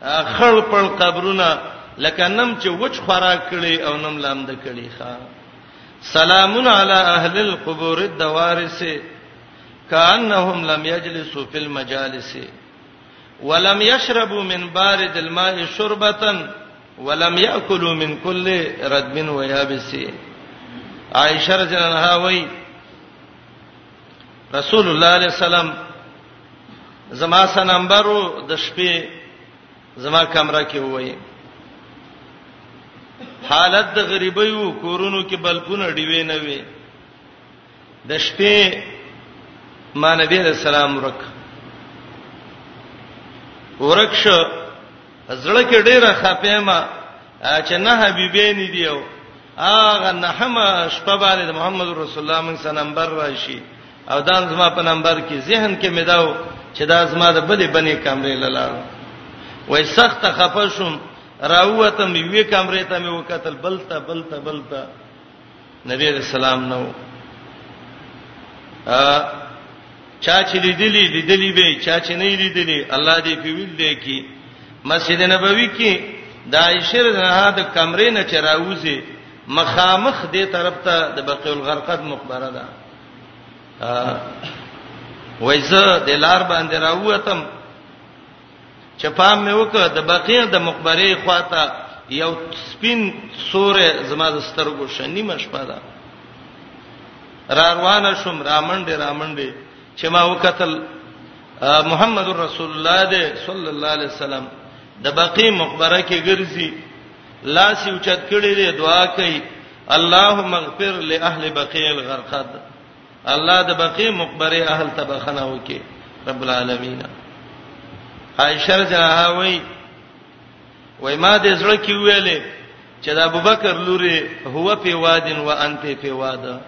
خړ پړ قبرونه لکه نم چې وچ خوراک کړي او نم لاند کړي ښا سلام علی اهل القبور الدوارس کانهم لم یجلسوا فی المجالس ولم یشربوا من بارد الماء شربه ولم یاکلوا من کل ردب و یابس عائشہ رضی الله عنها وای رسول الله علیه السلام زما سره نمبر د شپې زما کمره کې وایي حالت د غریبۍ وو کورونو کې بلپونه ډیوي نه وي د شپې ما نبی علیہ السلام ورک ورک شو زړه کې ډیره خپېما چې نه حبیبې نه دیو هغه نهمه شپه باندې محمد رسول الله موږ سره نمبر راشي او دا زما په نمبر کې ذهن کې مې داو چې دا زما د بلې بنې کمرې لاله وای سخت خفشم راوتم یوې کمرې ته مې وکتل بلته بلته بلته نبی رسول الله نو ا چا چې لیدلی لیدلی به چا چې نه لیدلی الله دې په ویل دی کی مسجد نبوي کې د عائشه رضه د کمرې نه چراوځي مخامخ دې طرف ته د بقیع الغرقد مقبره ده وایزه د لار باندې راووتم چې پام مې وکړ د بقیع د مقبره خواته یو سپین سورې زما د سترګو شنی مشپه ده را روانه شوم رامنډې رامنډې چې ما وکتل محمد رسول الله دې صلی الله علیه وسلم د بقیع مقبره کې ګرځي لاس یې اوچت کړی دی دعا کوي اللهم اغفر لاهل بقیع الغرقد الله د بقیع مقبره اهل ته بخنه وکي رب العالمین عائشه رضی الله عنها وای وای ما دې زړه کې ویلې چې د ابوبکر لوري هو په وادن و انت په واده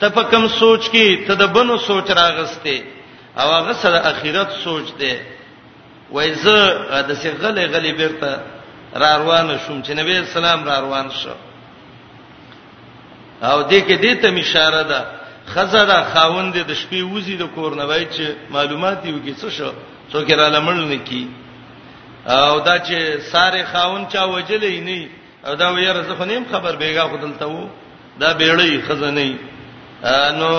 ته په کوم سوچ کې ته د بنو سوچ راغسته او هغه سره اخرت سوچ دی وای زه د څه غلې غلې بیرته را روان شوم چې نبی اسلام را روان شو او دې کې دې ته اشاره ده خزر خاوند د شپې وزي د کور نه وای چې معلومات یو کې څه شو څوک را لمړ نه کی او دا چې ساره خاون چا وجلې نه او دا ویره زه خو نیم خبر بیګا خو دلته وو دا بیړې خزنې نو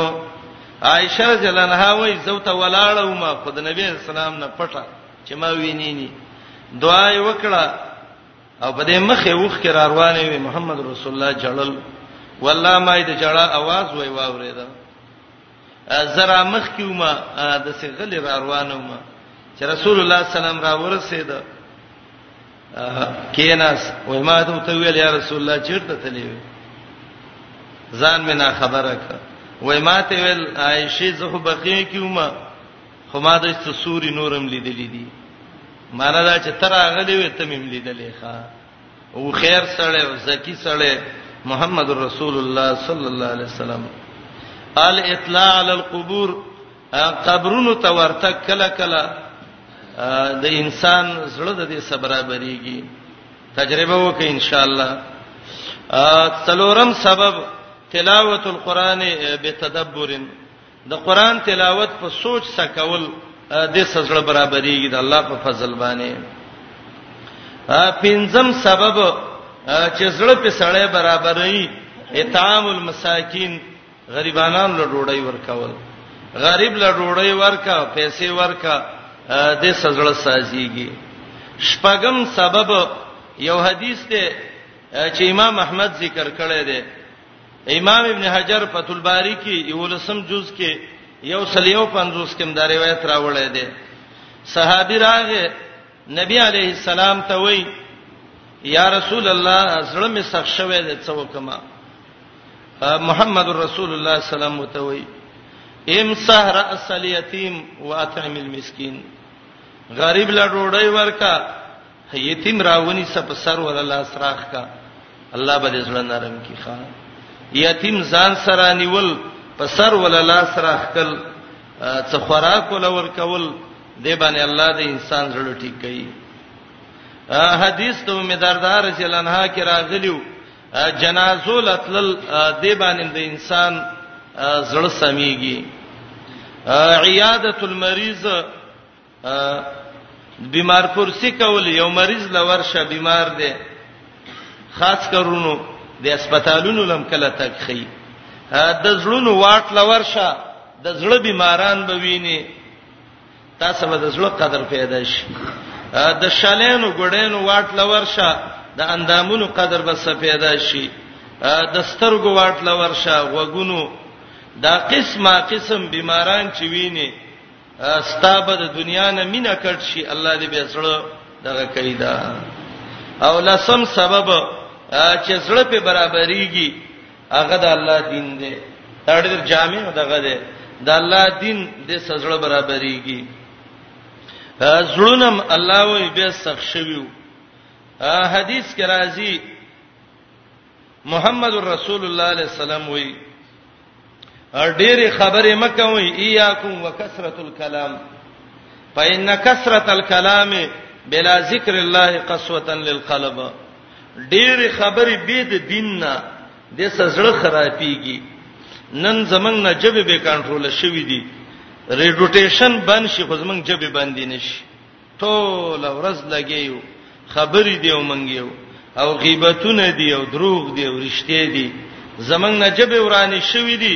عائشه رضی الله عنها وای زو ته ولاړو ما خود نبی اسلام نه پټه چې ما وینینی دعای وکړه او په دې مخه وخ کې را روانې وي محمد رسول الله جړل والله ما دې جړا आवाज وای واورېدا زرا مخ کې ومه د سغل را روانه ومه چې رسول الله سلام را ورسېد کیناس وای ما ته تو ویل یا رسول الله چیرته تللی ځان مې نه خبره کړ وای ما ته ویل عائشه زه بقیه کې ومه خو ما د څه سوري نورم لیدلې دي مانا دا چې تر هغه دی وې تمیم لیدلې ښا او خیر سره او زکی سره محمد رسول الله صلی الله علیه وسلم ال اطلاع علی القبور قبرونو ته ورته کله کله د انسان زړه د دې صبره بریږي تجربه وکړئ ان شاء الله څلورم سبب تلاوت القرآن بتدبر د قران تلاوت په سوچ سره کول د سزړه برابرېږي د الله په فضل باندې پنځم سبب چې زړه په سړې برابرې اطعام المساکین غریبانان له ډوډۍ ورکول غریب له ډوډۍ ورکا پیسې ورکا د سزړه سازيږي شپږم سبب یو حدیث ته چې امام احمد ذکر کړی دی امام ابن حجر فتح الباری کې یو لسم جز کې یو سلیو 50 کې دا روایت راوړی دی صحابي راغه نبی علیه السلام ته وای یا رسول الله زړه می سخت شوه د څه وکما محمد رسول الله سلام وتوي امسح راس اليتيم واطعم المسكين غریب لا ډوډۍ ورکا یتیم راونی سپ سر ولا لاس راخ کا الله به دې زړه نرم کی ښا یتیم ځان سره نیول په سر ولا لاس راخ کل څه خوراک ولا ور کول دې باندې الله دې انسان زړه ټیک کړي حدیث ته می دردار جلنها کې راغلیو جنازو لتل دې باندې د انسان زړه سميږي عیادت المریض بیمار کرسی کول یو مریض لورشه بیمار دی خاص کرونو د هسپتالونو لم کله تک خي د زړونو واټ لورشه د زړه بیماران به ویني تاسو به د زړه قدر پیدا شي د شالینو ګډینو واټ لورشه د اندامونو قدر به پیدا شي د سترګو واټ لورشه وګونو دا قسمه قسم بیماران چې ویني ستابه د دنیا نه مینا کړ شي الله دې به سره دغه کیدا او لسم سبب چې زړه په برابرېږي هغه د الله دین دی دا ډېر جامع دغه دی د الله دین د سزړه برابرېږي زړونم الله وې به سخ شویو حدیث کې راځي محمد رسول الله علیه السلام وی ډېری خبرې مکه وی ایاکم وکثرت الکلام فإن کثرت الکلام بلا ذکر الله قسوه للقلب ډېری خبرې به د دین نه د سزړه خرابېږي نن زمنګ نه جبه به کنټرول شوې دي ریډوټیشن بند شي خو زمنګ جبه باندې نشي ټوله ورځ لګې یو، خبرې دي او مونږ یو او غیبتونه دي او دروغ دي او رښتیا دي، زمونږ نه ژبې ورانې شوې دي،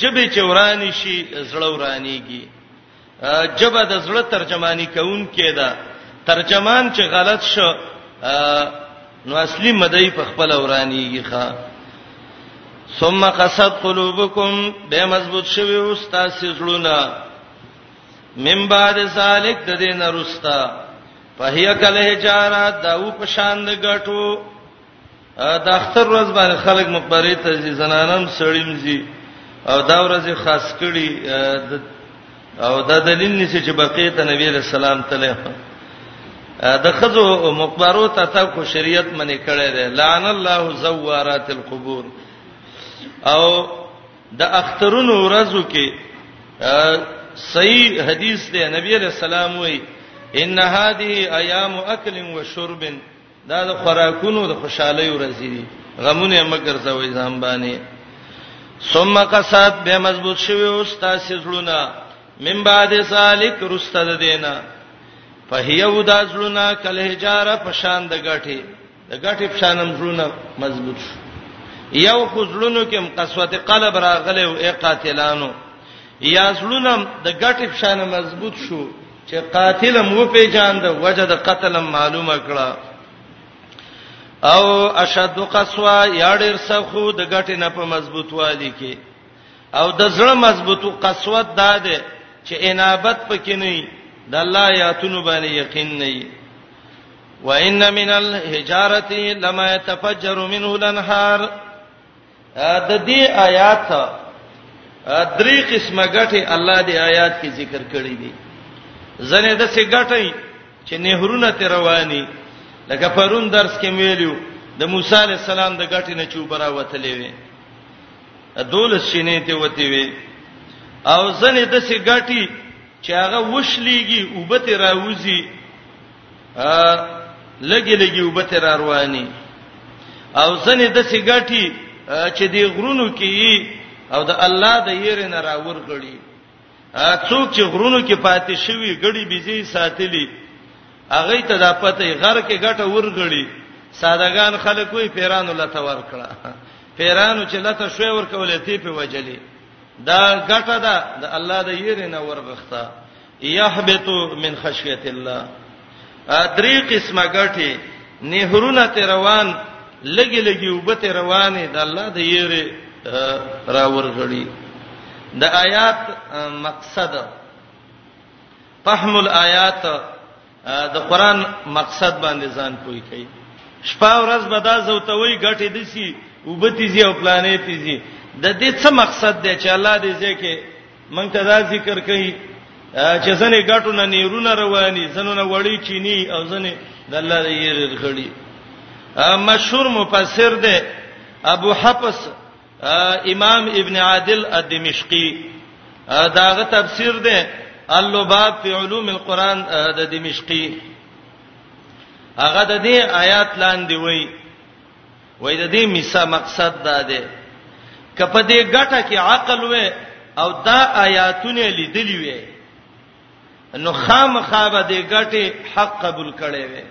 ژبې چې ورانې شي، زړه ورانېږي. ژبه د زړه ترجماني کوونکې ده، ترجمان چې غلط شو، نو اصلي مدعي په خپله ورانېږي. ښه. ثم قست قلوبکم، بیا مضبوط شوي اوس تاسې زړونه. من بعد ذالک د دې نرستا فهي کله جارا دا و په شان د غټو د اختر ورځ باندې خلک مقبره ته ځي زنانم سړیم ځي او دا ورځ خاص کړي او دا دلیل نشي چې بقیه ته نبی له سلام تله د خزو مقبرو ته تا کو شریعت منې کړي ده لعن الله زوارات القبور او د اخترونو ورځو کې صحیح حدیث دی نبی علیہ السلام وی ان هذه ایام اکل و شرب دا د خوراکونو د خوشحالي ورځې دي غمونه مګر زوي ځان باندې ثم قصات به مضبوط شوی او تاسو زړونه من بعد سالک رستد دینا فهیو دا زړونه کله جاره پشان د غټي د ګټې په شان هم زړونه مضبوط شو یو خو زړونو کې قسوت قلب راغله او ای قاتلانو یا زړونه د ګټې په شان مضبوط شو چې قاتل مو پیژاند وجه د قتل معلومه کړه او اشد قسوا یا ډیر سخو د ګټې نه په مضبوطوالي کې او د زړه مضبوطو قسوت دا ده چې انابت پکې نه د الله یاتونو باندې یقین نه وان من الحجاره لما يتفجر منه الانهار د دې آیات درې قسمه غټي الله دې آیات کې ذکر کړی دي زنه د څه غټي چې نهرونه ته رواني لکه پرون درس کې ویلو د موسی عليه السلام د غټي نه چوبرا وتلې وي دولس شینې ته وتی وي او زنه د څه غټي چې هغه وشلېږي وبته راوځي لګي لګي وبته را رواني او ځنې د سیګاټي چې دی غرونو کې او د الله د یې نه راور غړي څوک چې غرونو کې پاتې شوی غړي بيزي ساتلی هغه ته د پته غر کې غټه ور غړي سادهګان خلک وي پیرانو لته ور کړه پیرانو چې لته شوی ور کولې تی په وجلې دا غټه ده د الله د یې نه ورغښتا يهبط من خشيه الله درې قسمه ګټي نهرونه ته روان لګي لګي وبته روانه د الله د یری راورغړي د آیات مقصد فهم الآیات د قران مقصد باندې ځان پوي کوي شپه ورځ به دا زوتوي غټي دسی وبتی زی او پلانې تیزی د دې څه مقصد دی چې الله دې ځکه مونږ ته دا ذکر کوي چې ځنې غټو نه نیرونه رواني ځنو نه وړي چینی او ځنې د الله دې یې رغړي مشهور مفسر دی ابو حفص امام ابن عادل الدمشقي داغه تفسیر ده اللباب فی علوم القرآن د دمشقي هغه د دې آیات لاندې وای وای د دې میسا مقصد دا ده کپه دې ګټه کې عقل وې او دا آیاتونه لیدلې وې نو خامخا به دې ګټي حق قبول کړي وي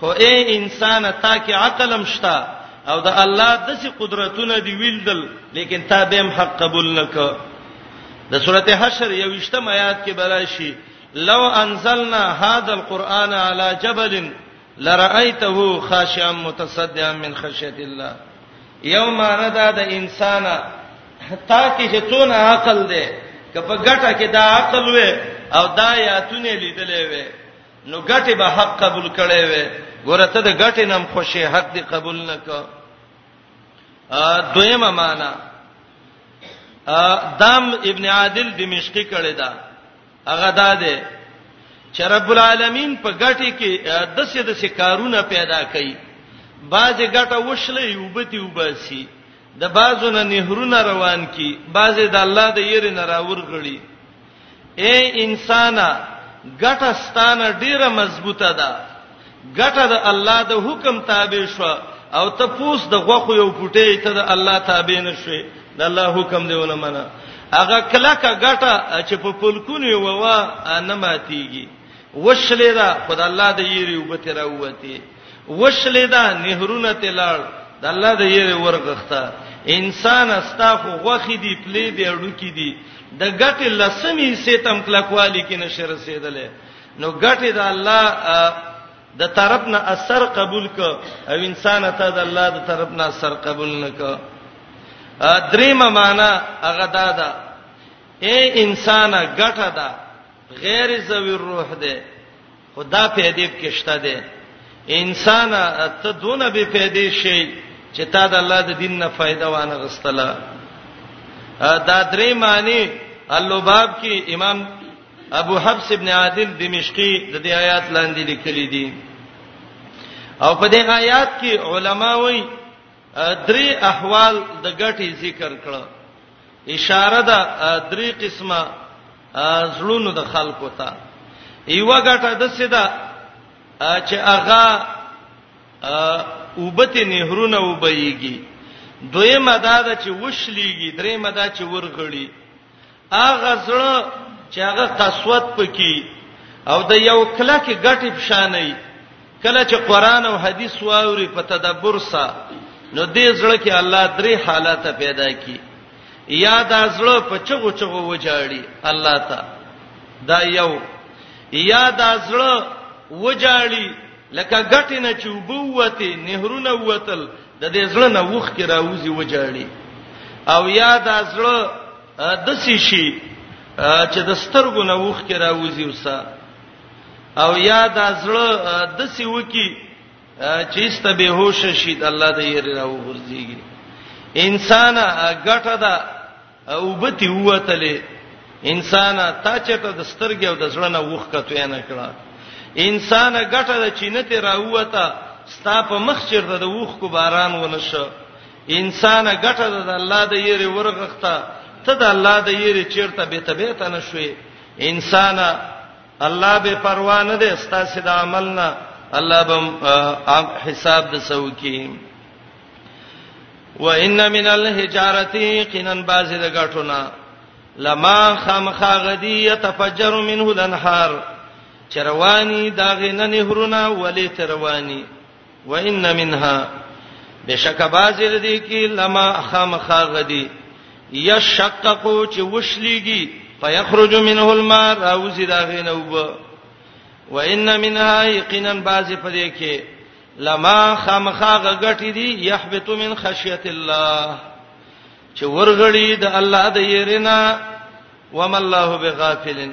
خو اے انسان تا کې عقل هم شته او د الله د سي قدرتونه دی ویلدل لیکن تا به هم حق قبول نک د سورته حشر یو وشتم آیات کې براشي لو انزلنا هذا القران على جبل لرایته خاشعا متصدعا من خشیت الله یوم ردا د انسان تا کې چې څونه عقل دی کپه ګټه کې دا عقل وې او دا یاتونه لیدلې وې نو ګټه به حق قبول کړي وې ورته د ګټه نم خوشي حق دی قبول نکړه ا دویمه معنا دام ابن عادل دمشقي کړي دا هغه دا ده چې رب العالمین په ګټه کې د څه د څه کارونه پیدا کړي بعضې ګټه وشلې وبتی وباسي د بعضو نه نهرونه روان کی بعضې د الله د یری نه راور غړي اے انسانا ګټه ستانه ډیره مضبوطه ده ګټه د الله د حکم تابع شو او ته پوس د غوخو یو پټې ته د الله تابع نشوي د الله حکم دیونه منه هغه کله کا ګټه چې په پلکونی ووا نه ماتيږي وشلې دا خدای الله د یری وبته راوته وشلې دا نهرونه تلل د الله د یری ورغخته انسان استاخو غوخي دی پلی دی اډو کی دی د ګټه لسمی سیتم کلکوالی کې نشه رسیدلې نو ګټه د الله د طرف نه اثر قبول ک او انسان ته د الله د طرف نه اثر قبول نه ک دریمه معنا هغه دا ده اے انسان ګټه ده غیر زوی روح ده خدا په دې کې شته ده انسان ته دونه به پیدا شي چې تا د الله د دین نه فائدہ وانه غستله دا درې معنی اللوباب کې امام ابو حفص ابن عادل دمشقي د دې آیات لاندې لیکلي دي او په دې آیات کې علما وایي درې احوال د ګټې ذکر کړه اشاره ده درې قسمه زړونو د خلکو ته یو ګټه د سیدا چې هغه وبته نهرونه وبېږي دویمه دا ده چې وشلېږي دریمه دا چې ورغړي هغه زړه چې هغه قسوت پکې او د یو کله کې ګټې پښانې کله چې قران او حدیث واوري په تدبر سره نو دې زړه کې الله درې حالات پیدا کی یا دا زړه په چغو چغو وجاړي الله تا دا یو یا دا زړه وجاړي لکه ګټه نه چوبوته نهرونه وتل د دې زړه نه وښ کې راوځي وجاړي او یا دا زړه د سی شي چې د سترګو نه وښ کې راوځي وسه او یا د زړه د سی وکی چې است به هوش شي د الله د یری راو ورځيږي انسان غټه ده او بتی وتلې انسان تا چې ته د سترګې او د زړه نه وښ کته نه کړه انسان غټه ده چې نه ته راوته ستا په مخ چیرته د وښ کو باران ونشه انسان ګټه د الله د یری ورغخته ته د الله د یری چیرته به تبیته نشوي انسان الله به پروا نه ده ستاسو د عمل نه الله به حساب د سوکی وان من الحجارتی قینا باز د غټونه لما خامخا غدی يتفجر منه الانهار چروانی داغه نه نهرونه ولی تروانی وان منها بشک بازر دی کی لما خامخا غدی یشققو چې وشلیږي فیخرج منه الماء راوزی دا غینه وب وان منها یقینا باز پدې کې لما خامخا غټی دی یحبط من خشیت الله چې ورغړی د الله د یرینا وم الله بغافلن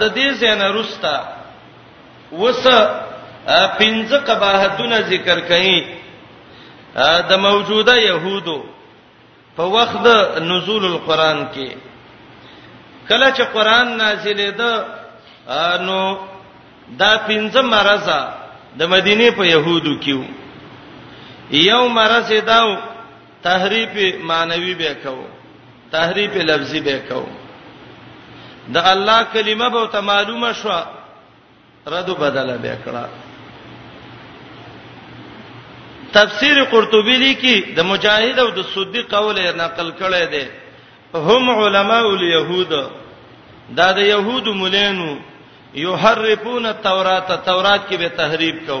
د دې زنه رستا وس پنځه قباحتونه ذکر کړي د موجوده يهودو په وخت د نزول القرآن کې کله چې قرآن نازلې ده نو دا پنځه مرزه د مدینه په يهودو کې یو مرزه داو تحریف مانوي به کوو تحریف لفظي به کو د الله کلمه به ته معلومه شو رد بدل به کړه تفسیر قرطبی لیکي د مجاهد او د سودی قول یې نقل کړی دی هم علماء اليهود دا د يهودو مولانو یحرفون التوراۃ تورات کې به تحریف کو